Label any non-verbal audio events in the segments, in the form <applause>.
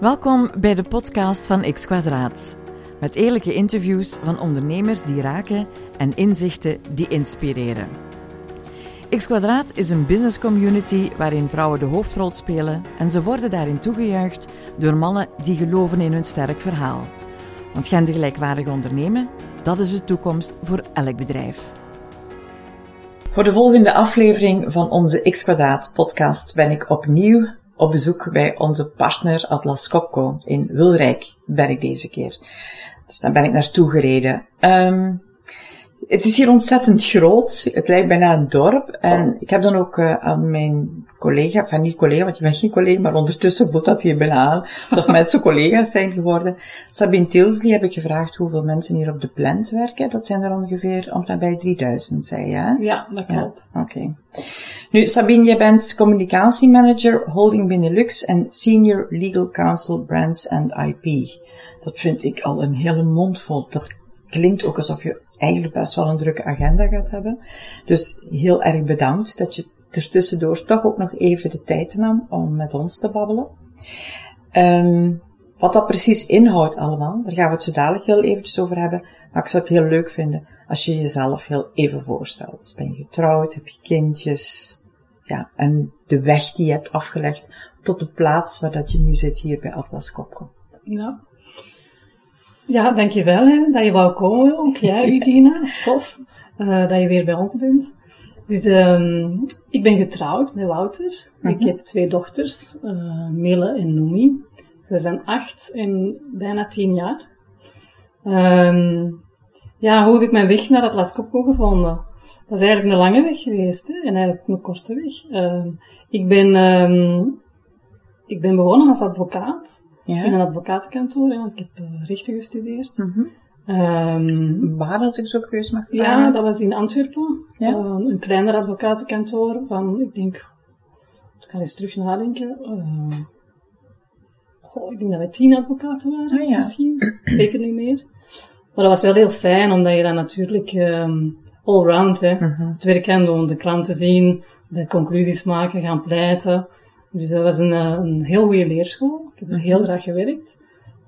Welkom bij de podcast van X Kwadraat. Met eerlijke interviews van ondernemers die raken en inzichten die inspireren. X Kwadraat is een business community waarin vrouwen de hoofdrol spelen en ze worden daarin toegejuicht door mannen die geloven in hun sterk verhaal. Want gendergelijkwaardig ondernemen, dat is de toekomst voor elk bedrijf. Voor de volgende aflevering van onze X Kwadraat podcast ben ik opnieuw op bezoek bij onze partner Atlas Copco in Wilrijk, ben ik deze keer. Dus daar ben ik naartoe gereden. Um, het is hier ontzettend groot. Het lijkt bijna een dorp. En ik heb dan ook uh, aan mijn collega, van niet collega, want je bent geen collega, maar ondertussen voelt dat hier bijna aan. Alsof <laughs> mensen collega's zijn geworden. Sabine Tilsley heb ik gevraagd hoeveel mensen hier op de plant werken. Dat zijn er ongeveer om nabij 3000, zei je, hè? Ja, dat klopt. Ja, Oké. Okay. Nu, Sabine, jij bent communicatiemanager Holding Benelux en Senior Legal Counsel Brands and IP. Dat vind ik al een hele mond vol. Dat klinkt ook alsof je eigenlijk best wel een drukke agenda gaat hebben. Dus heel erg bedankt dat je ertussendoor toch ook nog even de tijd nam om met ons te babbelen. Um, wat dat precies inhoudt allemaal, daar gaan we het zo dadelijk heel eventjes over hebben. Maar ik zou het heel leuk vinden als je jezelf heel even voorstelt. Ben je getrouwd? Heb je kindjes? Ja, en de weg die je hebt afgelegd tot de plaats waar dat je nu zit hier bij Atlas Kopko. Ja, ja, dankjewel hè, dat je wou komen. Ook jij, Vivina. <laughs> Tof uh, dat je weer bij ons bent. Dus um, ik ben getrouwd met Wouter. Ik mhm. heb twee dochters, uh, Mille en Noemi. Ze zijn acht en bijna tien jaar. Um, ja, hoe heb ik mijn weg naar Atlas Copco gevonden? Dat is eigenlijk een lange weg geweest hè, en eigenlijk een korte weg. Uh, ik, ben, ik ben begonnen als advocaat ja. in een advocatenkantoor. En ik heb uh, rechten gestudeerd. Mm -hmm. um, Waar dat ik zo geweest mag Ja, dat was in Antwerpen. Ja? Uh, een kleiner advocatenkantoor van, ik denk, ik kan eens terug nadenken. Uh, oh, ik denk dat wij tien advocaten waren, ah, ja. misschien. Zeker niet meer. Maar dat was wel heel fijn, omdat je dan natuurlijk um, allround hè, mm -hmm. het werk kan doen, de klanten zien, de conclusies maken, gaan pleiten. Dus dat was een, eh, een heel goede leerschool. Ik heb er heel mhm. graag gewerkt.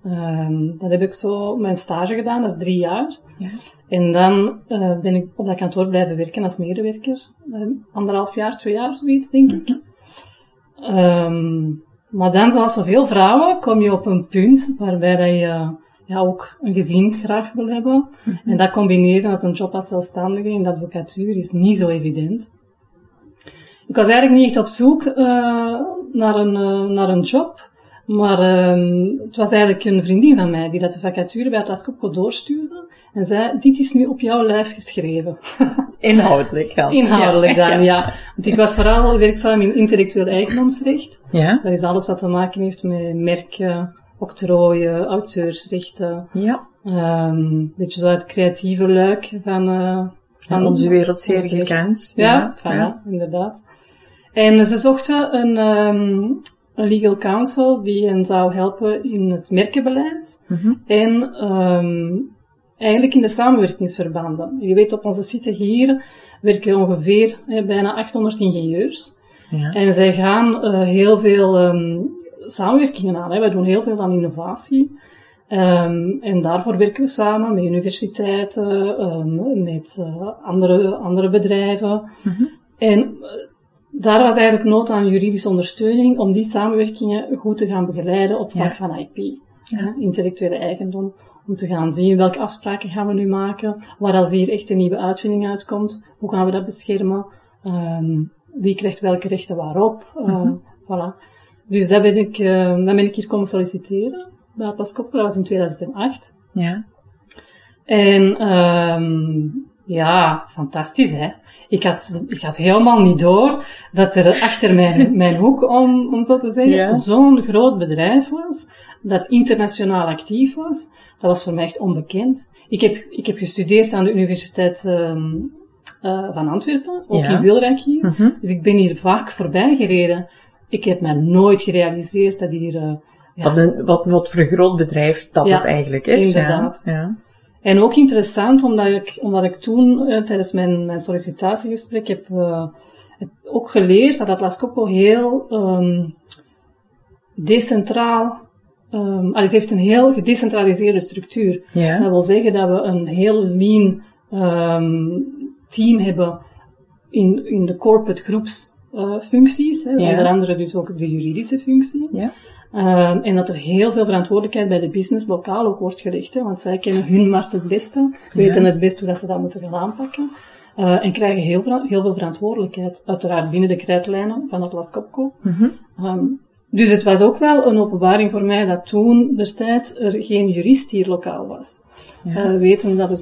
Um, dat heb ik zo mijn stage gedaan, dat is drie jaar. Ja. En dan uh, ben ik op dat kantoor blijven werken als medewerker. Uh, anderhalf jaar, twee jaar, zoiets, denk ik. Um, maar dan, zoals zoveel vrouwen, kom je op een punt waarbij dat je ja, ook een gezin graag wil hebben. Mm -hmm. En dat combineren met een job als zelfstandige in de advocatuur is niet zo evident. Ik was eigenlijk niet echt op zoek uh, naar, een, uh, naar een job. Maar um, het was eigenlijk een vriendin van mij die dat de vacature bij Atlas Copco doorstuurde. En zei, dit is nu op jouw lijf geschreven. <laughs> Inhoudelijk dan. Inhoudelijk ja. dan, ja. Want ik was vooral werkzaam in intellectueel eigendomsrecht. Ja. Dat is alles wat te maken heeft met merken, octrooien, auteursrechten. Ja. Um, beetje zo het creatieve luik van... Uh, van onze wereld zeer gekend. Ja, ja, ja. inderdaad. En ze zochten een, um, een legal counsel die hen zou helpen in het merkenbeleid mm en um, eigenlijk in de samenwerkingsverbanden. Je weet, op onze site hier werken ongeveer eh, bijna 800 ingenieurs. Ja. En zij gaan uh, heel veel um, samenwerkingen aan. Hè. Wij doen heel veel aan innovatie. Um, en daarvoor werken we samen met universiteiten, um, met uh, andere, andere bedrijven. Mm -hmm. En daar was eigenlijk nood aan juridische ondersteuning om die samenwerkingen goed te gaan begeleiden op vlak van IP, ja. intellectuele eigendom. Om te gaan zien welke afspraken gaan we nu maken, waar als hier echt een nieuwe uitvinding uitkomt, hoe gaan we dat beschermen, um, wie krijgt welke rechten waarop, uh, mm voilà. Dus dat ben ik, uh, dat ben ik hier komen solliciteren bij Pascop, dat was in 2008. Ja. En um, ja, fantastisch hè. Ik had, ik had helemaal niet door dat er achter mijn, <laughs> mijn hoek, om, om zo te zeggen, zo'n groot bedrijf was, dat internationaal actief was. Dat was voor mij echt onbekend. Ik heb, ik heb gestudeerd aan de Universiteit um, uh, van Antwerpen, ook in Wilrijk hier. Mm -hmm. Dus ik ben hier vaak voorbij gereden. Ik heb me nooit gerealiseerd dat hier... Uh, ja. wat, een, wat, wat voor een groot bedrijf dat het eigenlijk is. Inderdaad. Ja. En ook interessant, omdat ik, omdat ik toen uh, tijdens mijn, mijn sollicitatiegesprek heb, uh, heb ook geleerd dat Atlas Copco heel um, decentraal um, het heeft een heel gedecentraliseerde structuur. Dat wil zeggen dat we een heel lean um, team hebben in, in de corporate groepsfuncties. Uh. Onder andere dus ook de juridische functie. Ja. Um, en dat er heel veel verantwoordelijkheid bij de business lokaal ook wordt gelegd. Hè, want zij kennen hun markt het beste, weten het best hoe dat ze dat moeten gaan aanpakken. Uh, en krijgen heel, veel- heel veel verantwoordelijkheid. Uiteraard binnen de krijtlijnen van Atlas Copco. Um, dus het was ook wel een openbaring voor mij dat toen der tijd er geen jurist hier lokaal was. Uh, weten dat we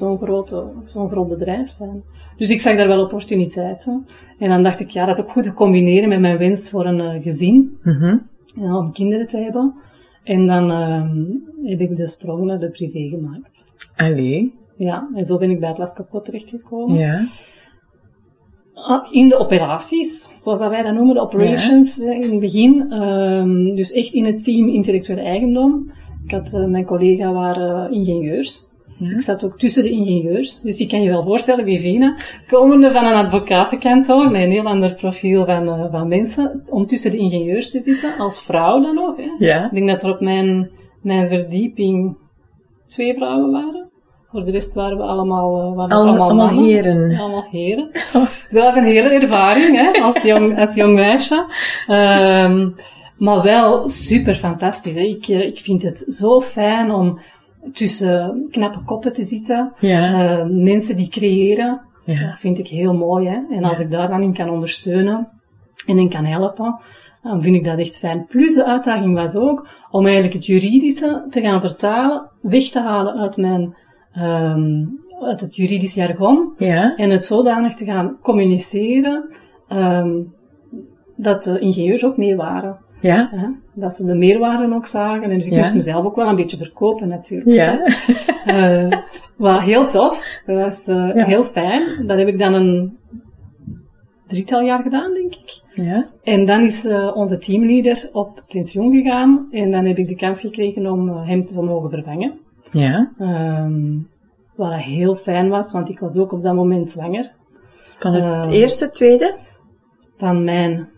zo'n groot bedrijf zijn. Dus ik zag daar wel opportuniteiten. En dan dacht ik, ja, dat is ook goed te combineren met mijn wens voor een uh, gezin. Mhm. Ja, om kinderen te hebben. En dan ehm, heb ik de sprong naar de privé gemaakt. Allee. Ja, en zo ben ik bij Atlas Copco terechtgekomen. Ja. Ah, in de operaties, zoals dat wij dat noemen, de operations in het begin. Ehm, dus echt in het team intellectuele eigendom. Ik had, eh, mijn collega waren ingenieurs. Ik zat ook tussen de ingenieurs. Dus je kan je wel voorstellen, Vivina, komende van een advocatenkantoor, met een heel ander profiel van, eh, van mensen, om tussen de ingenieurs te zitten, als vrouw dan ook. Hè. Ja. Ik denk dat er op mijn, mijn verdieping twee vrouwen waren. Voor de rest waren we allemaal, eh, waren het Allemaal- allemaal, allemaal mannen. heren. Allemaal heren. Dus <laughs> dat was een hele ervaring, hè, als jong, als jong meisje. Ehm, maar wel super fantastisch. Hè. Ik, eh, ik vind het zo fijn om tussen knappe koppen te zitten. Ja. Eh, mensen die creëren. Ja. Dat vind ik heel mooi. Hè. En als ik daar dan in kan ondersteunen en in kan helpen, dan vind ik dat echt fijn. Plus de uitdaging was ook om eigenlijk het juridische te gaan vertalen, weg te halen uit mijn, ehm, uit het juridisch jargon. Ja. En het zodanig te gaan communiceren, ehm, dat de ingenieurs ook mee waren. Ja. Dat ze de meerwaarde ook zagen. En dus ik Ja. moest mezelf ook wel een beetje verkopen natuurlijk. Ja. <laughs> Eh, wat heel tof. Dat was eh, Ja. heel fijn. Dat heb ik dan een drietal jaar gedaan, denk ik. Ja. En dan is eh, onze teamleader op pensioen gegaan. En dan heb ik de kans gekregen om hem te mogen vervangen. Ja. Ehm, wat heel fijn was, want ik was ook op dat moment zwanger. Van het Eh, eerste, tweede? Van mijn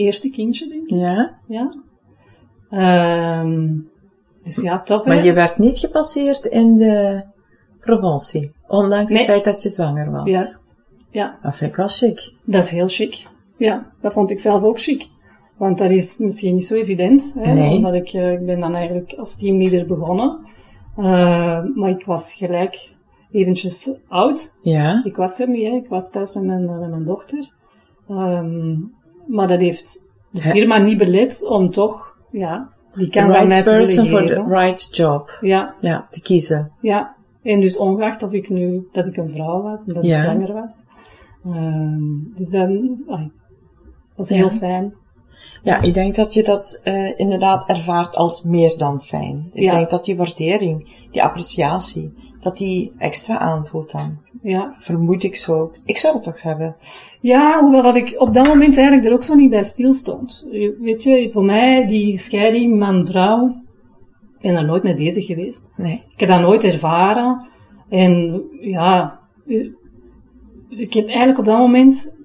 eerste kindje, denk ik. Ja. Ja. Ehm, dus ja, tof hè? Maar je werd niet gepasseerd in de promotie. Ondanks Nee. het feit dat je zwanger was. Juist. Ja, Dat vind ik wel chic. dat is heel chic. Ja, dat vond ik zelf ook chic. Want dat is misschien niet zo evident. Hè, Nee. Omdat ik, eh, ik ben dan eigenlijk als teamleader begonnen. Eh, maar ik was gelijk eventjes oud. Ja. Ik was er niet, hè. ik was thuis met mijn, met mijn dochter. Ehm, maar dat heeft de firma niet belet om toch, ja, die kans aan mij right te person the geven. right job. Ja, Ja, te kiezen. ja. En dus ongeacht of ik nu, dat ik een vrouw was en dat Ja. ik zwanger was. Ehm, dus dan, dat is heel fijn. Ja, ik denk dat je dat eh, inderdaad ervaart als meer dan fijn. Ik denk dat die waardering, die appreciatie, dat die extra aanvoelt dan. Ja. Vermoed ik zo. Ik zou het toch hebben. Ja, hoewel dat ik op dat moment eigenlijk er ook zo niet bij stilstond. Weet je, voor mij, die scheiding man-vrouw, ik ben daar nooit mee bezig geweest. Nee. Ik heb dat nooit ervaren. En ja, ik heb eigenlijk op dat moment,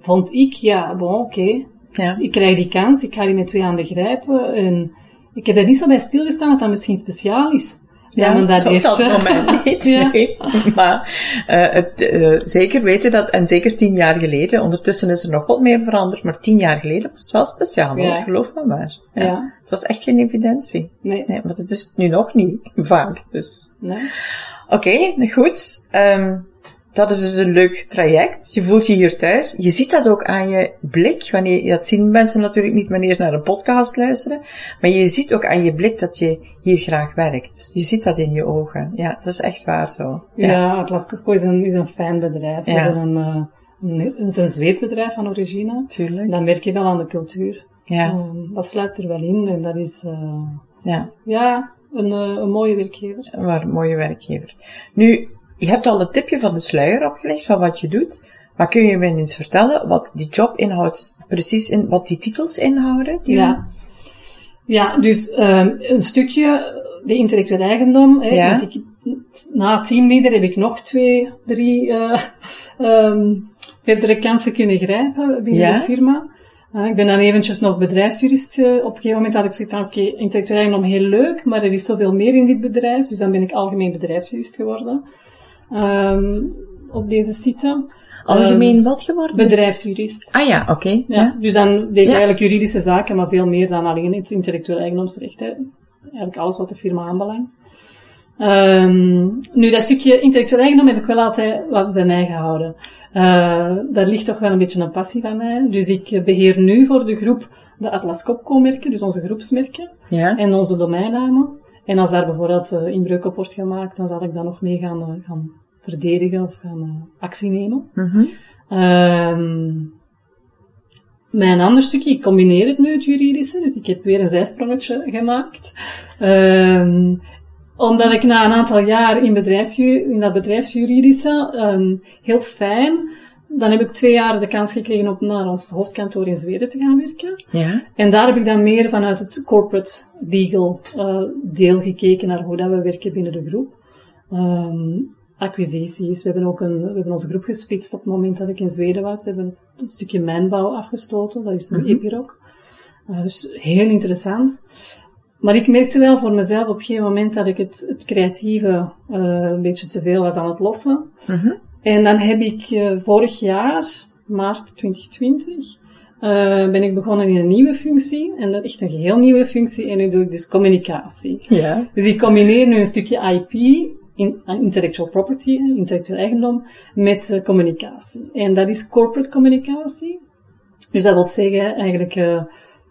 vond ik, ja, bon, oké. Ja. Ik krijg die kans, ik ga die met twee handen grijpen. En ik heb er niet zo bij stilgestaan dat dat misschien speciaal is. Ja, men dat op dat moment <laughs> niet. Ja. nee. Maar eh, het, eh, zeker weten dat, en zeker tien jaar geleden, ondertussen is er nog wat meer veranderd, maar tien jaar geleden was het wel speciaal, Ja. geloof me maar. Ja. Ja. Het was echt geen evidentie. Nee, Nee, maar dat is het nu nog niet, <laughs> vaak. Dus. nee. Oké, goed. Ehm, dat is dus een leuk traject. Je voelt je hier thuis. Je ziet dat ook aan je blik. Wanneer, dat zien mensen natuurlijk niet wanneer ze naar een podcast luisteren. Maar je ziet ook aan je blik dat je hier graag werkt. Je ziet dat in je ogen. Ja, dat is echt waar zo. Ja, Atlas Copco is een, is een fijn bedrijf. Ja. hebben een, eh, een, het is een Zweeds bedrijf van origine. Tuurlijk. Dan merk je wel aan de cultuur. Ja, Ehm, dat sluit er wel in en dat is, eh, ja. ja, een, eh, een mooie werkgever. Een mooie werkgever. Nu, je hebt al het tipje van de sluier opgelegd van wat je doet. Maar kun je me nu eens vertellen wat die job inhoudt, precies in, wat die titels inhouden? Die Ja. Ja, dus ehm, een stukje de intellectuele eigendom. Hè, Ja. ik, na teamleader heb ik nog twee, drie eh, ehm, verdere kansen kunnen grijpen binnen Ja. de firma. Uh, ik ben dan eventjes nog bedrijfsjurist. Uh, op een gegeven moment had ik zoiets van, oké, okay, intellectueel eigendom heel leuk, maar er is zoveel meer in dit bedrijf. Dus dan ben ik algemeen bedrijfsjurist geworden. Um, op deze site. Algemeen wat geworden? Bedrijfsjurist. Ah ja, oké. Okay. Ja, ja, Dus dan deed ik eigenlijk juridische zaken, maar veel meer dan alleen het intellectueel eigendomsrecht. Hè. Eigenlijk alles wat de firma aanbelangt. Um, nu, dat stukje intellectueel eigendom heb ik wel altijd wat bij mij gehouden. Uh, daar ligt toch wel een beetje een passie van mij. Dus ik beheer nu voor de groep de Atlas Copco-merken, dus onze groepsmerken, ja. en onze domeinnamen. En als daar bijvoorbeeld uh, inbreuk op wordt gemaakt, dan zal ik dat nog mee gaan, uh, gaan verdedigen of gaan uh, actie nemen. Mm -hmm. um, mijn ander stukje, ik combineer het nu, het juridische, dus ik heb weer een zijsprongetje gemaakt. Um, omdat ik na een aantal jaar in, bedrijfsju in dat bedrijfsjuridische, um, heel fijn, dan heb ik twee jaar de kans gekregen om naar ons hoofdkantoor in Zweden te gaan werken. Ja. En daar heb ik dan meer vanuit het corporate legal uh, deel gekeken naar hoe dat we werken binnen de groep. Um, acquisities. We hebben ook een, we hebben onze groep gesplitst op het moment dat ik in Zweden was. We hebben een stukje mijnbouw afgestoten. Dat is nu mm -hmm. Epiroc. Uh, dus heel interessant. Maar ik merkte wel voor mezelf op een gegeven moment dat ik het, het creatieve uh, een beetje te veel was aan het lossen. Mm -hmm. En dan heb ik uh, vorig jaar, maart 2020, uh, ben ik begonnen in een nieuwe functie. En dat is echt een geheel nieuwe functie. En nu doe ik dus communicatie. Ja. Dus ik combineer nu een stukje IP, in, intellectual property, intellectueel eigendom, met uh, communicatie. En dat is corporate communicatie. Dus dat wil zeggen eigenlijk uh,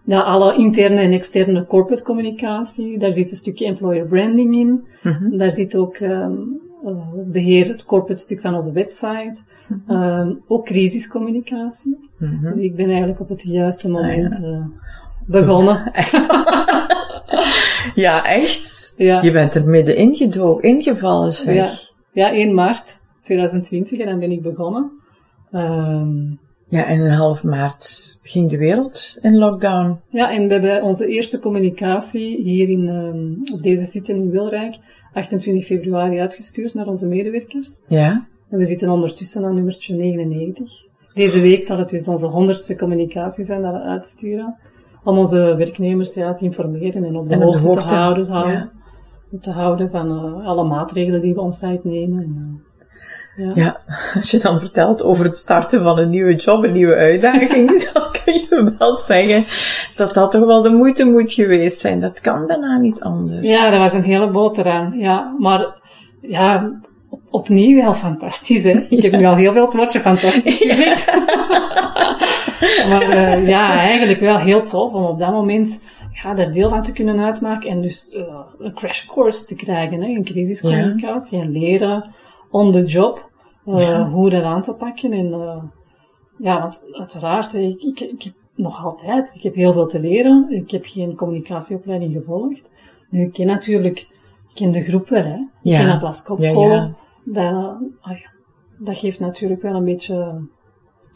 ja, alle interne en externe corporate communicatie. Daar zit een stukje employer branding in. Mm -hmm. Daar zit ook um, uh, beheer, het corporate stuk van onze website. Mm -hmm. um, ook crisiscommunicatie. Mm -hmm. Dus ik ben eigenlijk op het juiste moment ah, ja. begonnen. <laughs> <laughs> ja, echt? Ja. Je bent er midden ingedoken, ingevallen zeg. Ja. ja, 1 maart 2020 en dan ben ik begonnen. Um, ja, en in half maart ging de wereld in lockdown. Ja, en we hebben onze eerste communicatie hier in, um, op deze site in Wilrijk 28 februari uitgestuurd naar onze medewerkers. Ja. En we zitten ondertussen aan nummertje 99. Deze week zal het dus onze honderdste communicatie zijn dat we uitsturen. Om onze werknemers ja, te informeren en op de, en hoogte, te houden, te houden, ja. te houden van uh, alle maatregelen die we ons tijd nemen. En, uh, ja. ja, als je dan vertelt over het starten van een nieuwe job, een nieuwe uitdaging, <laughs> dan kun je wel zeggen dat dat toch wel de moeite moet geweest zijn. Dat kan bijna niet anders. Ja, dat was een hele boterham. Ja, maar ja, opnieuw heel fantastisch. Hè? Ik heb nu al heel veel het woordje fantastisch gezegd. <laughs> <laughs> maar uh, ja, eigenlijk wel heel tof om op dat moment ja, daar deel van te kunnen uitmaken en dus uh, een crash course te krijgen hè, in crisiscommunicatie ja. en leren on the job uh, ja. hoe dat aan te pakken. En ja, want uiteraard, ik, ik, ik heb nog altijd, ik heb heel veel te leren. Ik heb geen communicatieopleiding gevolgd. Nu, ik ken natuurlijk, ik ken de groep wel, hè. Ik ja. ken Atlas Copco. Ja. Dat, oh ja, dat geeft natuurlijk wel een beetje,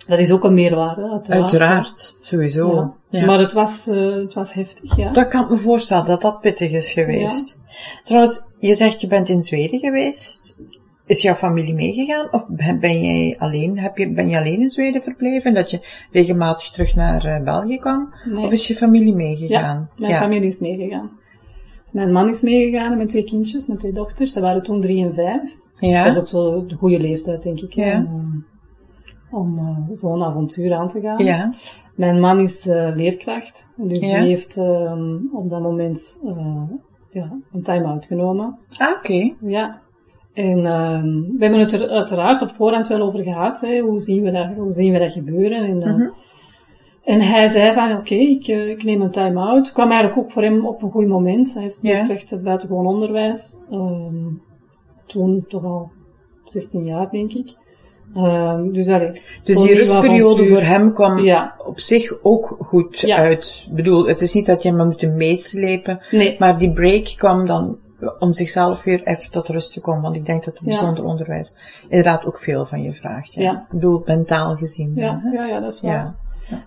dat is ook een meerwaarde, uiteraard. Uiteraard, sowieso. Ja. Ja. Maar het was, uh, het was heftig, ja. Dat kan ik me voorstellen, dat dat pittig is geweest. Trouwens, je zegt je bent in Zweden geweest. Is jouw familie meegegaan? Of ben jij alleen, heb je, ben je alleen in Zweden verbleven? Dat je regelmatig terug naar uh, België kwam? Nee. Of is je familie meegegaan? Ja, mijn familie is meegegaan. Dus mijn man is meegegaan met twee kindjes, met twee dochters. Ze waren toen drie en vijf. Ja. Dat is ook zo de goede leeftijd, denk ik. Ja. Om, om uh, zo'n avontuur aan te gaan. Ja. Mijn man is uh, leerkracht. Dus Ja. die heeft um, op dat moment uh, ja, een time-out genomen. Ah, oké. Ja. En um, we hebben het er uiteraard op voorhand wel over gehad. Hè. Hoe, zien we dat, hoe zien we dat gebeuren? En, Mhm. en hij zei van, oké, ik, ik neem een time-out. Kwam eigenlijk ook voor hem op een goed moment. Hij is Ja. leerkracht buitengewoon onderwijs. Um, toen toch al 16 jaar, denk ik. Um, dus allee, Dus die rustperiode voor hem kwam Ja, op zich ook goed Ja. uit. Ik bedoel, het is niet dat je hem moet meeslepen, nee. maar die break kwam dan om zichzelf weer even tot rust te komen. Want ik denk dat het Ja. bijzonder onderwijs inderdaad ook veel van je vraagt. Ja. Ik bedoel, mentaal gezien. Ja, ja, ja, dat is waar.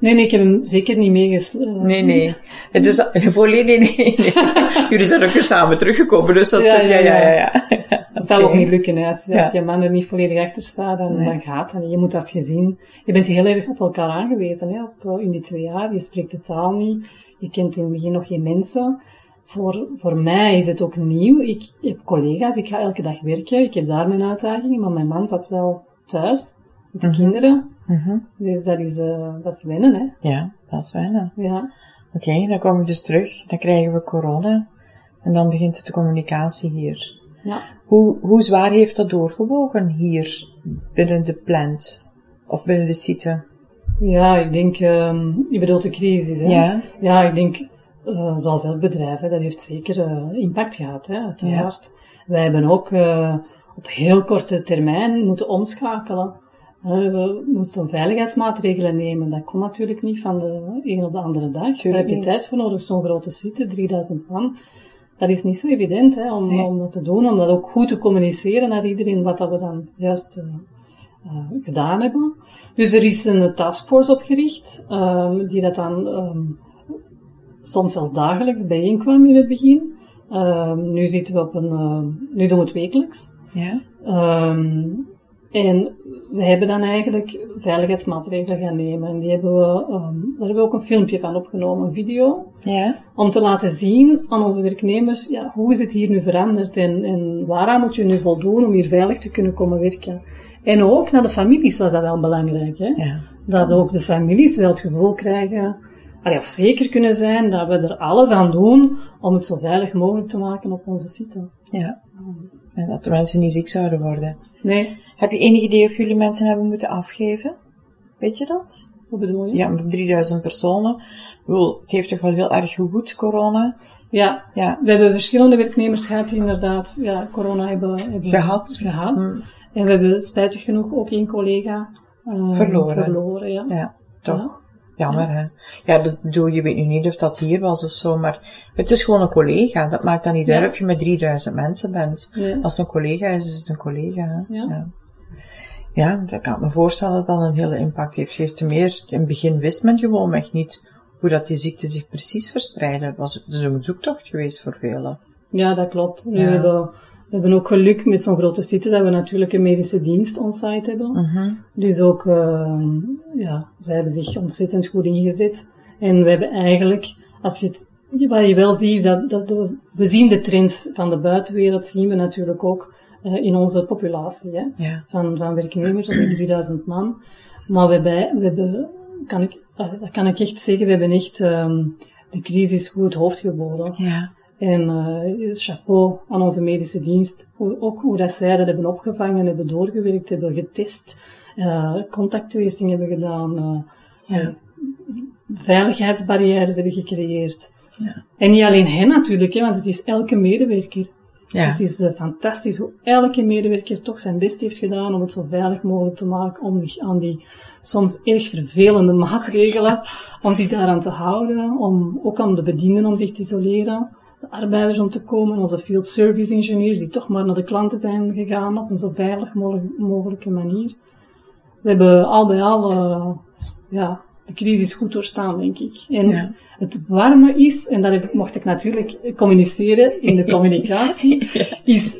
Nee, nee, ik heb hem zeker niet meegesleept. Nee, nee. Het is <laughs> voor nee, nee. <laughs> Jullie zijn ook weer samen teruggekomen, dus dat ja, ja, ja. ja. Het Oké. ook niet lukken. Hè. Als, je man er niet volledig achter staat, dan, Nee. dan gaat het. niet. Je moet als gezin... Je bent heel erg op elkaar aangewezen hè, op, eh, in die twee jaar. Je spreekt de taal niet. Je kent in het begin nog geen mensen. Voor, voor mij is het ook nieuw. Ik heb collega's, ik ga elke dag werken. Ik heb daar mijn uitdagingen. Maar mijn man zat wel thuis met de Mhm. kinderen. Mhm. Dus dat is, eh, dat is wennen, hè. Ja, dat is weinig. Ja. Oké, dan komen we dus terug. Dan krijgen we corona. En dan begint de communicatie hier. ja. Hoe, hoe zwaar heeft dat doorgewogen hier binnen de plant? Of binnen de site? Ja, ik denk, ehm je bedoelt de crisis, hè? Ja. Ja, ik denk, eh, zoals elk bedrijf, hè, dat heeft zeker eh, impact gehad, hè, uiteraard. Wij hebben ook eh, op heel korte termijn moeten omschakelen. We moesten veiligheidsmaatregelen nemen. Dat kon natuurlijk niet van de een op de andere dag. Daar heb je niet. tijd voor nodig. Zo'n grote site, 3000 man. Dat is niet zo evident hè, om, Nee. om dat te doen, om dat ook goed te communiceren naar iedereen, wat dat we dan juist eh, eh, gedaan hebben. Dus er is een taskforce opgericht, ehm, die dat dan ehm, soms zelfs dagelijks bijeenkwam in het begin. Ehm, nu zitten we op een, ehm, nu doen we het wekelijks. Ja. En we hebben dan eigenlijk veiligheidsmaatregelen gaan nemen. En die hebben we, ehm, daar hebben we ook een filmpje van opgenomen, een video. Ja. Om te laten zien aan onze werknemers, ja, hoe is het hier nu veranderd en, en waaraan moet je nu voldoen om hier veilig te kunnen komen werken. En ook naar de families was dat wel belangrijk. Hè? Ja. Dat ook de families wel het gevoel krijgen, allee, of zeker kunnen zijn, dat we er alles aan doen om het zo veilig mogelijk te maken op onze site. Ja. En dat de mensen niet ziek zouden worden. Nee, Heb je enig idee of jullie mensen hebben moeten afgeven? Weet je dat? wat bedoel je? Ja, met 3000 personen. Bedoel, het heeft toch wel heel erg gewoed, corona? Ja, Ja. we hebben verschillende werknemers gehad die inderdaad ja, corona hebben, hebben Gehad. gehad. Hm. En we hebben spijtig genoeg ook één collega eh, Verloren. verloren ja. Ja, toch. Ja. Jammer, hè? Ja, dat bedoel, je weet nu niet of dat hier was of zo, maar het is gewoon een collega. Dat maakt dan niet uit of je met 3000 mensen bent. Als het een collega is, is het een collega, hè? Ja. Ja. Dat kan ik me voorstellen dat dat een hele impact heeft. Heeft te meer, in het begin wist men gewoon echt niet hoe dat die ziekte zich precies verspreidde. Het was dus een zoektocht geweest voor velen. Ja, dat klopt. Nu Ja. hebben, we hebben ook geluk met zo'n grote site dat we natuurlijk een medische dienst on-site hebben. Mhm. Dus ook, eh, ja, zij hebben zich ontzettend goed ingezet. En we hebben eigenlijk, als je het, wat je wel ziet, is dat, dat de- we zien de trends van de buitenwereld, zien we natuurlijk ook eh, in onze populatie, hè, Ja. van, van werknemers, die 3000 man. Maar we hebben, we hebben kan ik, dat kan ik echt zeggen, we hebben echt ehm, de crisis goed het hoofd geboden. Ja. En eh, chapeau aan onze medische dienst. Ook hoe dat zij dat hebben opgevangen, hebben doorgewerkt, hebben getest, eh contacttracing hebben gedaan, Ja. veiligheidsbarrières hebben gecreëerd. Ja. En niet alleen hen natuurlijk, hè, want het is elke medewerker. Ja. Het is eh, fantastisch hoe elke medewerker toch zijn best heeft gedaan om het zo veilig mogelijk te maken, om zich aan die soms erg vervelende maatregelen, om die daaraan te houden, om ook aan de bedienden om zich te isoleren, de arbeiders om te komen, onze field service engineers die toch maar naar de klanten zijn gegaan op een zo veilig mogelijk- mogelijke manier. We hebben al bij al eh, ja, de crisis goed doorstaan, denk ik. En Ja. het warme is, en dat mocht ik natuurlijk communiceren in de <laughs> communicatie, is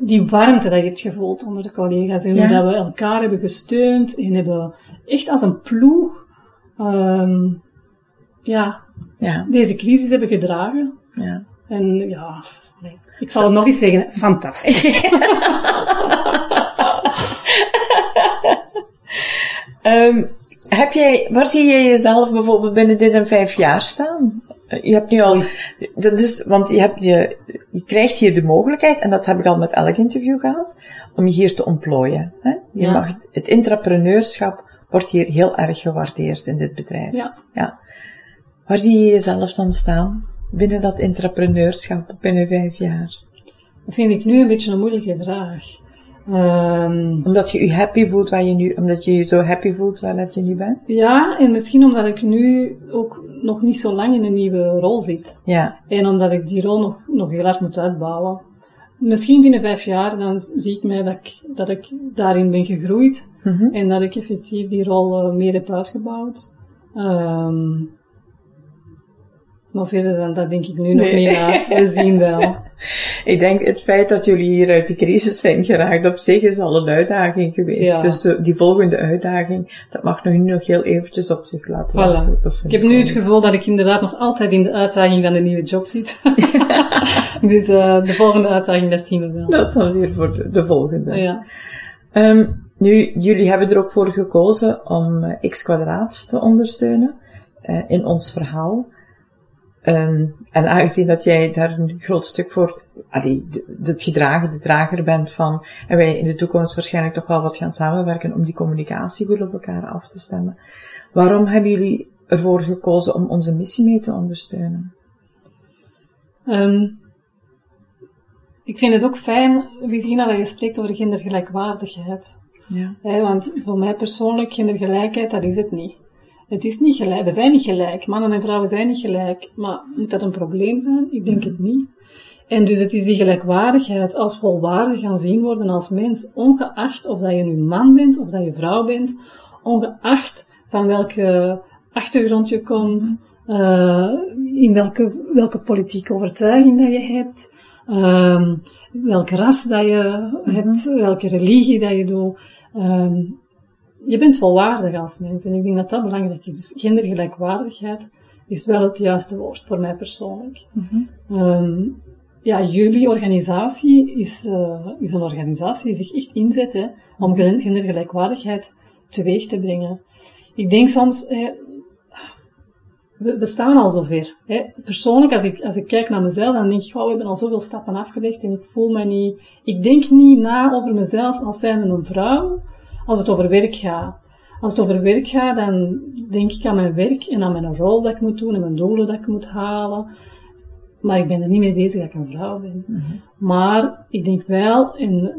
die warmte dat je hebt gevoeld onder de collega's. En Ja. dat we elkaar hebben gesteund en hebben echt als een ploeg ehm, ja, Ja. deze crisis hebben gedragen. Ja. En ja, nee. ik zal het nog eens zeggen, fantastisch. <laughs> <laughs> Ehm, heb jij, waar zie je jezelf bijvoorbeeld binnen dit en vijf jaar staan? Eh, Je hebt nu al, dat is, want je hebt je, je krijgt hier de mogelijkheid, en dat heb ik al met elk interview gehad, om je hier te ontplooien. Hè? Je Ja. mag, het- het intrapreneurschap wordt hier heel erg gewaardeerd in dit bedrijf. Ja. ja. Waar zie je jezelf dan staan? Binnen dat intrapreneurschap binnen vijf jaar? Dat vind ik nu een beetje een moeilijke vraag. Ehm, Omdat je je happy voelt waar je nu, omdat je je zo happy voelt waar dat je nu bent? ja, en misschien omdat ik nu ook nog niet zo lang in een nieuwe rol zit. Ja. En omdat ik die rol nog, nog heel hard moet uitbouwen. Misschien binnen vijf jaar, dan zie ik mij dat ik, dat ik daarin ben gegroeid. Mhm. En dat ik effectief die rol eh, meer heb uitgebouwd. Ehm, Maar verder dan dat denk ik nu nog niet na. We zien wel. <laughs> ik denk het feit dat jullie hier uit die crisis zijn geraakt, op zich is al een uitdaging geweest. Dus eh, die volgende uitdaging, dat mag nu nog heel eventjes op zich laten voilà. Ik heb nu het gevoel dat ik inderdaad nog altijd in de uitdaging van de nieuwe job zit. <laughs> <laughs> dus uh, de volgende uitdaging, dat zien we wel. Dat is dan weer voor de, de volgende. Ja. Um, nu, jullie hebben er ook voor gekozen om uh, X kwadraat te ondersteunen uh, in ons verhaal. Um, en aangezien dat jij daar een groot stuk voor, allee, het gedragen, de drager bent van, en wij in de toekomst waarschijnlijk toch wel wat gaan samenwerken om die communicatie goed op elkaar af te stemmen. Waarom hebben jullie ervoor gekozen om onze missie mee te ondersteunen? Um, ik vind het ook fijn, Vivina, dat je spreekt over gendergelijkwaardigheid. Ja. want voor mij persoonlijk, gendergelijkheid, dat is het niet. Het is niet gelijk. We zijn niet gelijk. Mannen en vrouwen zijn niet gelijk. Maar moet dat een probleem zijn? Ik denk het niet. En dus het is die gelijkwaardigheid als volwaardig gaan zien worden als mens, ongeacht of dat je nu man bent of dat je vrouw bent, ongeacht van welke achtergrond je komt, uh, in welke, welke politieke overtuiging dat je hebt, uh, welke ras dat je hebt, mhm. welke religie dat je doet. Um, je bent volwaardig als mens en ik denk dat dat belangrijk is. Dus gendergelijkwaardigheid is wel het juiste woord voor mij persoonlijk. Mm ja, jullie organisatie is, uh, is een organisatie die zich echt inzet hè, om gendergelijkwaardigheid teweeg te brengen. Ik denk soms, we, we, staan al zover. Hè. Persoonlijk, als ik, als ik kijk naar mezelf, dan denk ik, oh, we hebben al zoveel stappen afgelegd en ik voel me niet... Ik denk niet na over mezelf als zijnde een vrouw, als het over werk gaat. Als het over werk gaat, dan denk ik aan mijn werk en aan mijn rol dat ik moet doen en mijn doelen dat ik moet halen. Maar ik ben er niet mee bezig dat ik een vrouw ben. Mhm. Maar ik denk wel in,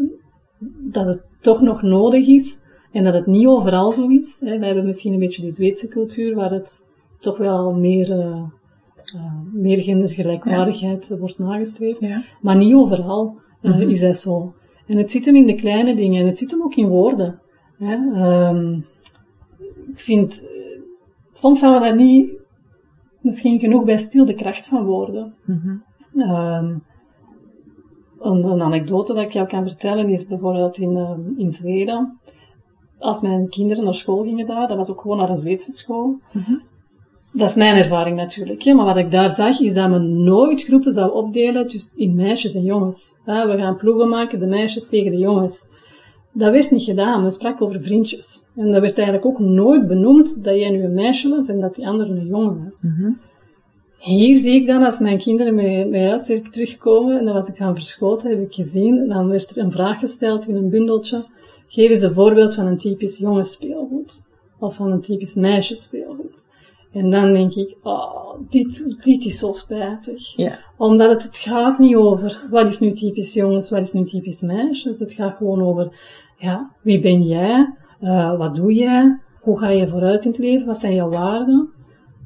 dat het toch nog nodig is en dat het niet overal zo is. Hè. Wij hebben misschien een beetje de Zweedse cultuur waar het toch wel meer, uh, uh, meer gendergelijkwaardigheid wordt nagestreefd. Ja. Maar niet overal uh, is dat zo. En het zit hem in de kleine dingen en het zit hem ook in woorden. Um, ik vind, soms staan we daar niet misschien genoeg bij stil, de kracht van woorden. Mm um, een, een, anekdote dat ik jou kan vertellen is bijvoorbeeld in, uh, in Zweden. Als mijn kinderen naar school gingen daar, dat was ook gewoon naar een Zweedse school. Mm -hmm. Dat is mijn ervaring natuurlijk. Hè? Maar wat ik daar zag, is dat men nooit groepen zou opdelen dus in meisjes en jongens. we gaan ploegen maken, de meisjes tegen de jongens. Dat werd niet gedaan. Men sprak over vriendjes. En dat werd eigenlijk ook nooit benoemd dat jij nu een meisje was en dat die andere een jongen was. Mm -hmm. Hier zie ik dan, als mijn kinderen bij huis terugkomen, en dan was ik gaan verschoten, heb ik gezien, dan werd er een vraag gesteld in een bundeltje. Geef eens een voorbeeld van een typisch jongensspeelgoed. Of van een typisch meisjesspeelgoed. En dan denk ik, oh, dit, dit is zo spijtig. Ja. Omdat het, het gaat niet over wat is nu typisch jongens, wat is nu typisch meisjes. Het gaat gewoon over, ja, wie ben jij? Uh, wat doe jij? Hoe ga je vooruit in het leven? Wat zijn jouw waarden?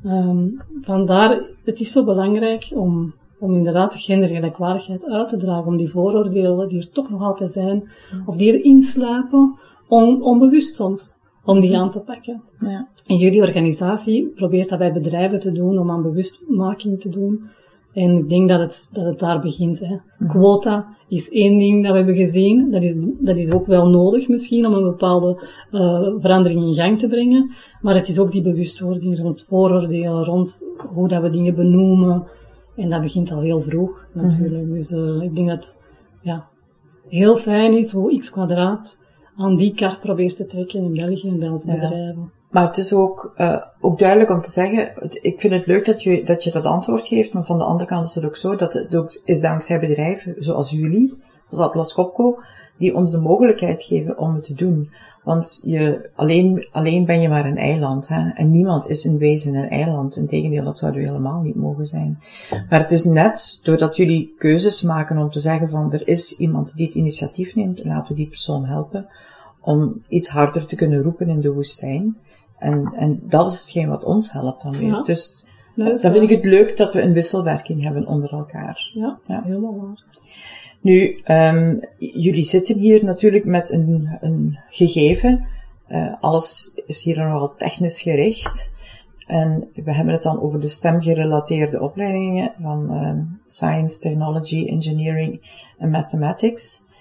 Um, vandaar, het is zo belangrijk om, om inderdaad de gendergelijkwaardigheid uit te dragen, om die vooroordelen die er toch nog altijd zijn, of die erin slapen, on, onbewust soms om die aan te pakken. Ja. En jullie organisatie probeert dat bij bedrijven te doen, om aan bewustmaking te doen. En ik denk dat het, dat het daar begint. Hè. Mhm. Quota is één ding dat we hebben gezien. Dat is, dat is ook wel nodig misschien om een bepaalde uh, verandering in gang te brengen. Maar het is ook die bewustwording rond vooroordelen, rond hoe dat we dingen benoemen. En dat begint al heel vroeg natuurlijk. Mm Dus uh, ik denk dat ja, heel fijn is hoe x kwadraat aan die kar probeert te trekken in België en bij onze bedrijven. Maar het is ook, uh, ook duidelijk om te zeggen, ik vind het leuk dat je, dat je dat antwoord geeft, maar van de andere kant is het ook zo dat het ook is dankzij bedrijven zoals jullie, zoals Atlas Copco, die ons de mogelijkheid geven om het te doen. Want je, alleen, alleen ben je maar een eiland, hè? en niemand is in wezen een eiland. Integendeel, dat zouden we helemaal niet mogen zijn. Maar het is net doordat jullie keuzes maken om te zeggen van, er is iemand die het initiatief neemt, laten we die persoon helpen, om iets harder te kunnen roepen in de woestijn. En, en dat is hetgeen wat ons helpt dan weer. Dus dan vind ik het leuk dat we een wisselwerking hebben onder elkaar. Ja, ja. helemaal waar. Nu, um, jullie zitten hier natuurlijk met een, een gegeven. Uh, alles is hier nogal technisch gericht. En we hebben het dan over de stemgerelateerde opleidingen van uh, Science, Technology, Engineering en Mathematics.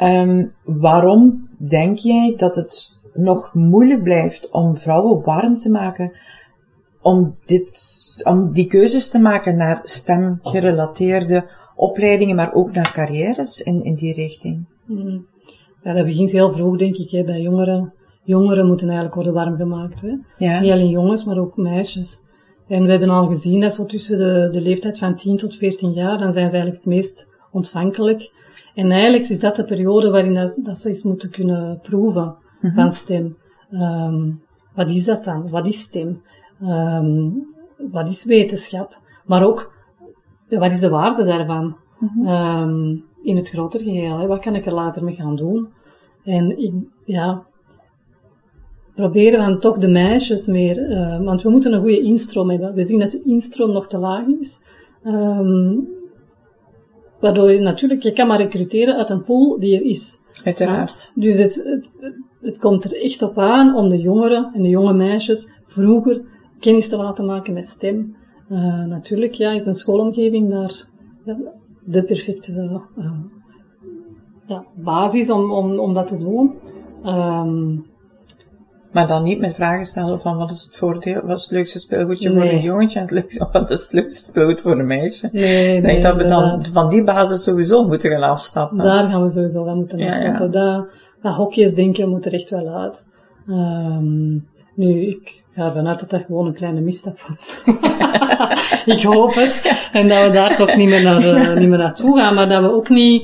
Um, waarom denk jij dat het nog moeilijk blijft om vrouwen warm te maken om, dit, om die keuzes te maken naar stemgerelateerde opleidingen, maar ook naar carrières in, in die richting? Hmm. Ja, dat begint heel vroeg, denk ik, hè, bij jongeren. Jongeren moeten eigenlijk worden warm gemaakt. Hè. Ja. Niet alleen jongens, maar ook meisjes. En we hebben al gezien dat zo tussen de, de leeftijd van 10 tot 14 jaar, dan zijn ze eigenlijk het meest ontvankelijk. En eigenlijk is dat de periode waarin dat, dat ze eens moeten kunnen proeven mhm. van stem. Um, wat is dat dan? Wat is stem? Um, wat is wetenschap? Maar ook, wat is de waarde daarvan? Mm um, in het grotere geheel, hè? wat kan ik er later mee gaan doen? En ik, ja, proberen we toch de meisjes meer, uh, want we moeten een goede instroom hebben. We zien dat de instroom nog te laag is. Um, waardoor je natuurlijk, je kan maar recruteren uit een pool die er is. Uiteraard. Dus het, het, het komt er echt op aan om de jongeren en de jonge meisjes vroeger kennis te laten maken met stem. Uh, natuurlijk, ja, is een schoolomgeving daar ja, de perfecte uh, ja, basis om, om, om dat te doen. Um, maar dan niet met vragen stellen van wat is het voordeel, wat is het leukste speelgoedje voor een jongetje en het leukste, <laughs> wat is het leukste speelgoed voor een meisje. Nee, Ik denk dat we dan van die basis sowieso moeten gaan afstappen. Daar gaan we sowieso van moeten afstappen. Ja, ja. Dat, dat hokjes denken moet er echt wel uit. Um, nu, ik ga ervan uit dat dat gewoon een kleine misstap was. <laughs> ik hoop het. En dat we daar toch niet meer, naar, uh, <laughs> niet meer naartoe gaan, maar dat we ook niet,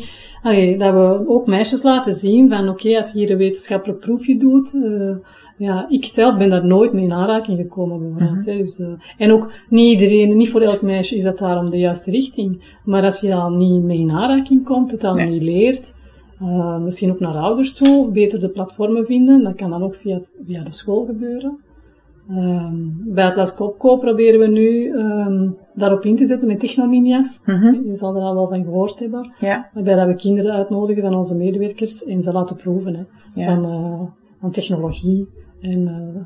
dat we ook meisjes laten zien van, oké, okay, als je hier een wetenschappelijk proefje doet, uh, ja, ik zelf ben daar nooit mee in aanraking gekomen, bijvoorbeeld. Mm dus, uh, en ook niet iedereen, niet voor elk meisje is dat daarom de juiste richting. Maar als je al niet mee in aanraking komt, het al nee. niet leert, uh, misschien ook naar ouders toe, beter de platformen vinden. Dat kan dan ook via, via de school gebeuren. Um, bij het Laskopco proberen we nu um, daarop in te zetten met technolinia's. Mm -hmm. Je zal er al wel van gehoord hebben. Ja. Waarbij dat we kinderen uitnodigen van onze medewerkers en ze laten proeven hè, ja. van, uh, van technologie. En, uh,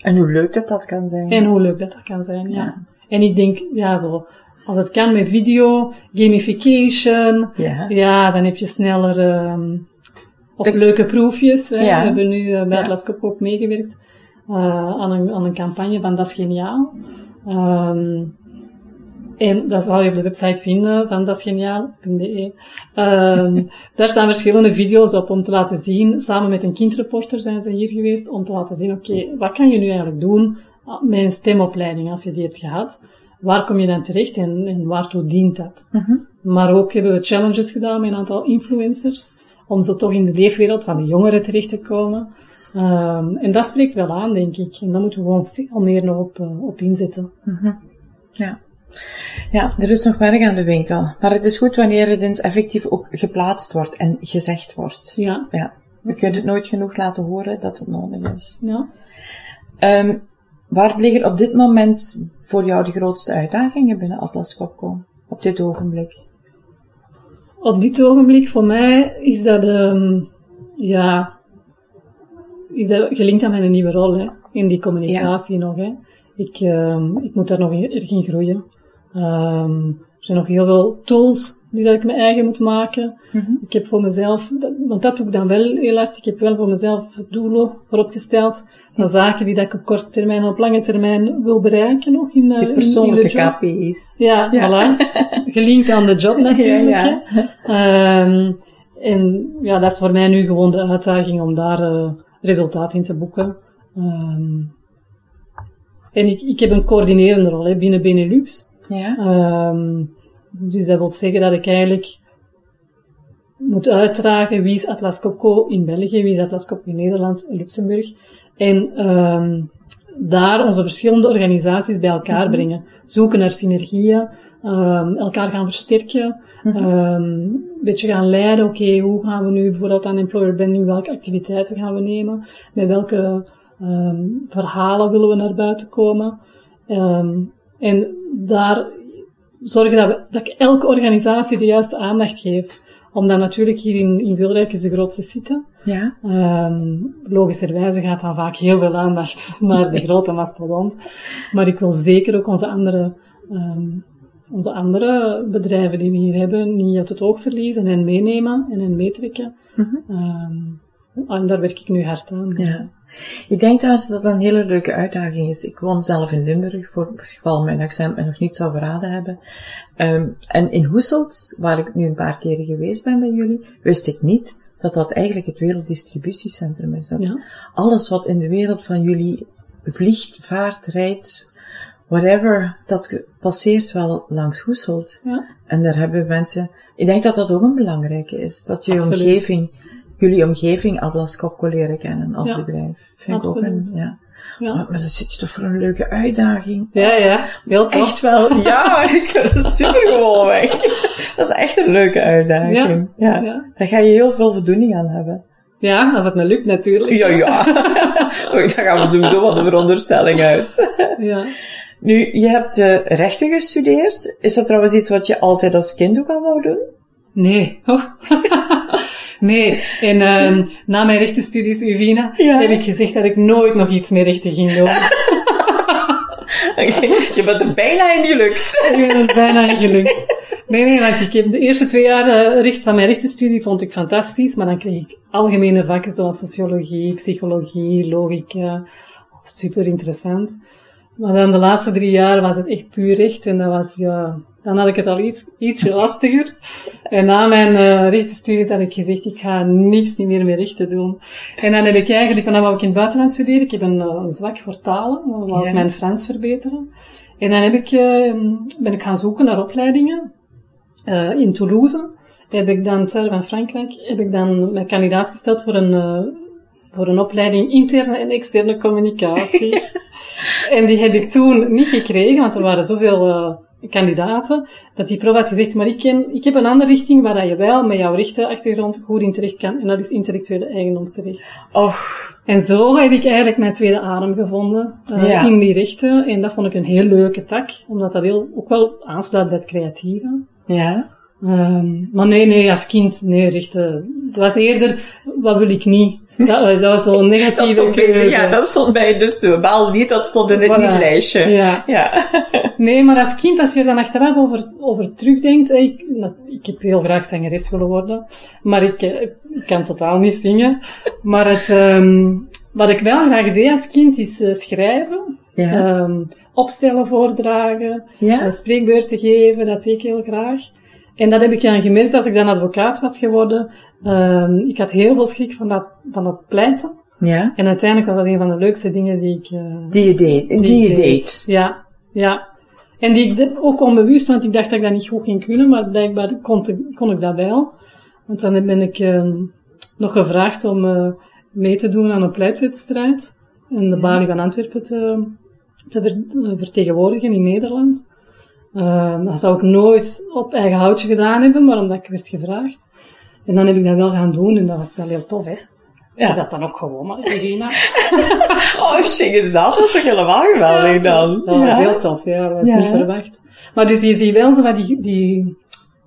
en hoe leuk dat dat kan zijn. En hoe leuk dat dat kan zijn, ja. ja. En ik denk, ja, zo, als het kan met video, gamification, ja, ja dan heb je sneller, um, of de... leuke proefjes. Hè. Ja. We hebben nu uh, bij het ook meegewerkt uh, aan, een, aan een campagne van Dat is Geniaal. Um, en dat zal je op de website vinden van dasgeniaal.be. Um, <laughs> daar staan verschillende video's op om te laten zien, samen met een kindreporter zijn ze hier geweest, om te laten zien, oké, okay, wat kan je nu eigenlijk doen met een stemopleiding als je die hebt gehad? waar kom je dan terecht en, en waartoe dient dat? Uh -huh. Maar ook hebben we challenges gedaan met een aantal influencers, om zo toch in de leefwereld van de jongeren terecht te komen. Um, en dat spreekt wel aan, denk ik. En daar moeten we gewoon veel meer nog op, uh, op inzetten. -huh. Ja. Ja, er is nog werk aan de winkel. Maar het is goed wanneer het eens effectief ook geplaatst wordt en gezegd wordt. Ja. ja. We kunnen het nooit genoeg laten horen dat het nodig is. Ja. Um, waar liggen op dit moment voor jou de grootste uitdagingen binnen Atlas Copco op dit ogenblik? Op dit ogenblik voor mij is dat, um, ja, is dat gelinkt aan mijn nieuwe rol hè, in die communicatie ja. nog. Hè. Ik, um, ik moet daar nog erg in groeien. Um, er zijn nog heel veel tools die dat ik mijn eigen moet maken. Mm -hmm. Ik heb voor mezelf, want dat doe ik dan wel heel hard, ik heb wel voor mezelf doelen vooropgesteld van zaken die dat ik op korte termijn en op lange termijn wil bereiken nog in, uh, de persoonlijke in KPI's. Ja, ja, voilà. <laughs> Gelinkt aan de job natuurlijk. ja, ja. Um, en ja, dat is voor mij nu gewoon de uitdaging om daar uh, resultaat in te boeken. Um, en ik, ik heb een coördinerende rol hè, binnen Benelux. Ja. Um, dus dat wil zeggen dat ik eigenlijk moet uitdragen wie is Atlas Copco in België, wie is Atlas Copco in Nederland en Luxemburg. En um, daar onze verschillende organisaties bij elkaar mhm. brengen. Zoeken naar synergieën, um, elkaar gaan versterken, mhm. een beetje gaan leiden. Oké, okay, hoe gaan we nu bijvoorbeeld aan employer branding, welke activiteiten gaan we nemen? Met welke verhalen willen we naar buiten komen? En daar zorgen dat, we, dat ik elke organisatie de juiste aandacht geef Omdat natuurlijk hier in, in Wilrijk is de grootste site. Ja. Um, logischerwijze gaat dan vaak heel veel aandacht <laughs> naar de grote mastodont. Maar ik wil zeker ook onze andere, um, onze andere bedrijven die we hier hebben niet uit het oog verliezen en meenemen en hen meetrekken. Mm -hmm. um, en daar werk ik nu hard aan. Ja. Ik denk trouwens dat dat een hele leuke uitdaging is. Ik woon zelf in Limburg, voor het geval mijn accent me nog niet zou verraden hebben. Um, en in Hoeselt, waar ik nu een paar keren geweest ben bij jullie, wist ik niet dat dat eigenlijk het werelddistributiecentrum is. Dat Ja. alles wat in de wereld van jullie vliegt, vaart, rijdt, whatever, dat passeert wel langs Hoeselt. Ja. En daar hebben mensen, ik denk dat dat ook een belangrijke is, dat je Absoluut. omgeving, jullie omgeving Atlas Copco leren kennen als Ja. bedrijf. Vind ik ook Absoluut. een, ja. Ja. Maar, maar dat zit je toch voor een leuke uitdaging. Ja, ja, heel tof. Echt wel, <laughs> ja, ik vind het super gewoon weg. Dat is echt een leuke uitdaging. Ja. Ja. Daar ga je heel veel voldoening aan hebben. Ja, als het me lukt natuurlijk. Ja, ja. <laughs> Oei, daar gaan we sowieso van de veronderstelling uit. Ja. Nu, je hebt uh, rechten gestudeerd. Is dat trouwens iets wat je altijd als kind ook al wou doen? Nee. Oh. <laughs> nee. En um, <laughs> na mijn rechtenstudies, Uvina, Ja. heb ik gezegd dat ik nooit nog iets meer rechten ging doen. <laughs> je bent er bijna in gelukt. ik ben het bijna niet gelukt. Nee, nee, want ik heb de eerste twee jaar uh, recht van mijn rechtenstudie vond ik fantastisch, maar dan kreeg ik algemene vakken zoals sociologie, psychologie, logica. Super interessant. Maar dan de laatste drie jaar was het echt puur recht en dat was, ja, dan had ik het al iets, ietsje lastiger. En na mijn uh, rechtenstudies had ik gezegd, ik ga niks niet meer met rechten doen. En dan heb ik eigenlijk, want dan wou ik in het buitenland studeren. Ik heb een, uh, een zwak voor talen, dan wou Ja. ik mijn Frans verbeteren. En dan heb ik, uh, ben ik gaan zoeken naar opleidingen. Uh, in Toulouse heb ik dan, het zuiden van Frankrijk, heb ik dan mijn kandidaat gesteld voor een, uh, voor een opleiding interne en externe communicatie. <laughs> en die heb ik toen niet gekregen, want er waren zoveel kandidaten, dat die prof had gezegd, maar ik, ken, ik heb een andere richting waar je wel met jouw rechtenachtergrond goed in terecht kan, en dat is intellectuele eigendomsrecht. Och, En zo heb ik eigenlijk mijn tweede adem gevonden uh, Ja. in die rechten, en dat vond ik een heel leuke tak, omdat dat heel, ook wel aansluit bij het creatieve. ja. Um, maar nee, nee, als kind, nee, rechten. Het was eerder, wat wil ik niet? Dat, dat was zo'n <laughs> negatieve Dat bij, ja, dat stond bij dus de baal niet, dat stond in het Voilà. niet-lijstje. Ja. ja. <laughs> Nee, maar als kind, als je er dan achteraf over, over terugdenkt, eh, ik, ik heb heel graag zangeres willen worden, maar ik, eh, ik kan totaal niet zingen. Maar het, um, wat ik wel graag deed als kind, is uh, schrijven, Ja. um, opstellen, voordragen, Ja? een spreekbeurten geven, dat deed ik heel graag. En dat heb ik dan gemerkt als ik dan advocaat was geworden. Um, ik had heel veel schrik van dat, van dat pleiten. ja. En uiteindelijk was dat een van de leukste dingen die ik... Uh, Die je deed. Die, je deed. Ja, ja. En die ik ook onbewust, want ik dacht dat ik dat niet goed ging kunnen, maar blijkbaar kon, kon ik dat wel. Want dan ben ik uh, nog gevraagd om uh, mee te doen aan een pleitwedstrijd. En de balie van Antwerpen te, te ver, uh, vertegenwoordigen in Nederland. Uh, dat zou ik nooit op eigen houtje gedaan hebben, maar omdat ik werd gevraagd. En dan heb ik dat wel gaan doen en dat was wel heel tof, hè. Ja. dat dan ook gewoon, maar Irina. <laughs> Oh, shit is dat? Dat is toch helemaal geweldig dan? Was heel tof, ja. Dat was Ja. niet verwacht. Maar dus je ziet wel zo wat die, die,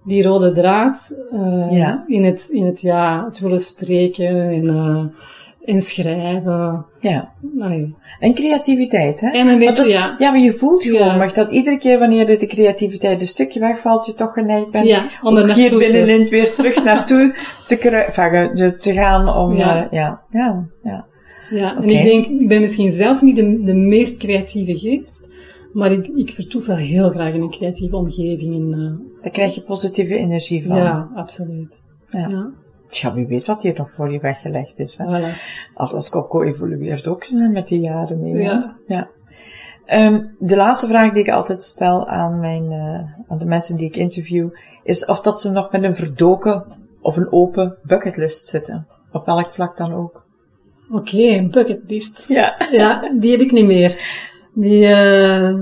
die rode draad uh, Ja. in, het, in het, ja, het willen spreken en, uh, en schrijven. Ja. Nee. En creativiteit, hè? En een beetje, dat- ja. Ja, maar je voelt gewoon, maar dat iedere keer wanneer de creativiteit een stukje wegvalt, je toch geneigd bent Ja, om er hier te- binnenin weer terug <laughs> naartoe te, enfin, te- gaan om, Ja. ja, ja, ja. ja. Ja, en ik denk, ik ben misschien zelf niet de, de meest creatieve geest, maar ik, ik vertoef wel heel graag in een creatieve omgeving. En, uh, Daar krijg je positieve energie van. ja, absoluut. Ja. Ja, Tja, wie weet wat hier nog voor je weggelegd is. Hè? voilà. Atlas Copco evolueert ook met de jaren mee. Ja. ja. Ehm, de laatste vraag die ik altijd stel aan, mijn, eh, aan de mensen die ik interview, is of dat ze nog met een verdoken of een open bucketlist zitten. Op welk vlak dan ook. Oké, een bucketlist. Ja. Ja, die heb ik niet meer. Die, uh,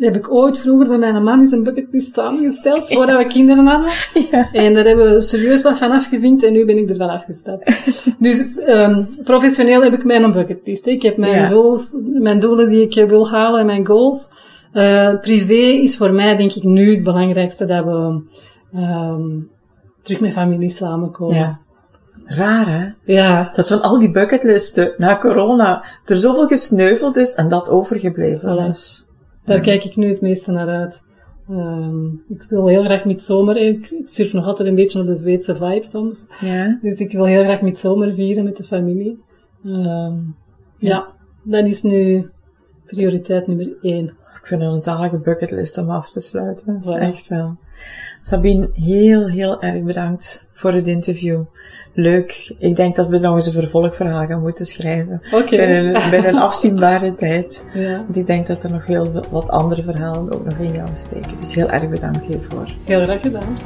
heb ik ooit vroeger van mijn man eens een bucketlist samengesteld, voordat we kinderen hadden. Ja. En daar hebben we serieus wat van afgevinkt en nu ben ik er van afgestapt. dus um, professioneel heb ik mijn bucketlist. hè. Ik heb mijn, Ja. doels, mijn doelen die ik wil halen en mijn goals. Uh, privé is voor mij denk ik nu het belangrijkste dat we um, terug met familie samenkomen. Ja. Raar, hè? Ja, Dat van al die bucketlisten na corona er zoveel gesneuveld is en dat overgebleven Voilà. is. Daar kijk ik nu het meeste naar uit. Ehm, ik wil heel graag met zomer. Ik, ik surf nog altijd een beetje op de Zweedse vibe soms. Ja. Dus ik wil heel graag met zomer vieren met de familie. Ehm, ja, dat is nu prioriteit nummer één. Ik vind het een zalige bucketlist om af te sluiten. Echt wel. Sabine, heel, heel erg bedankt voor het interview. Leuk. Ik denk dat we nog eens een vervolgverhaal gaan moeten schrijven. Oké. Binnen, binnen een afzienbare <laughs> tijd. Ja, Want ik denk dat er nog heel wat andere verhalen ook nog in jou steken. Dus heel erg bedankt hiervoor. heel graag gedaan.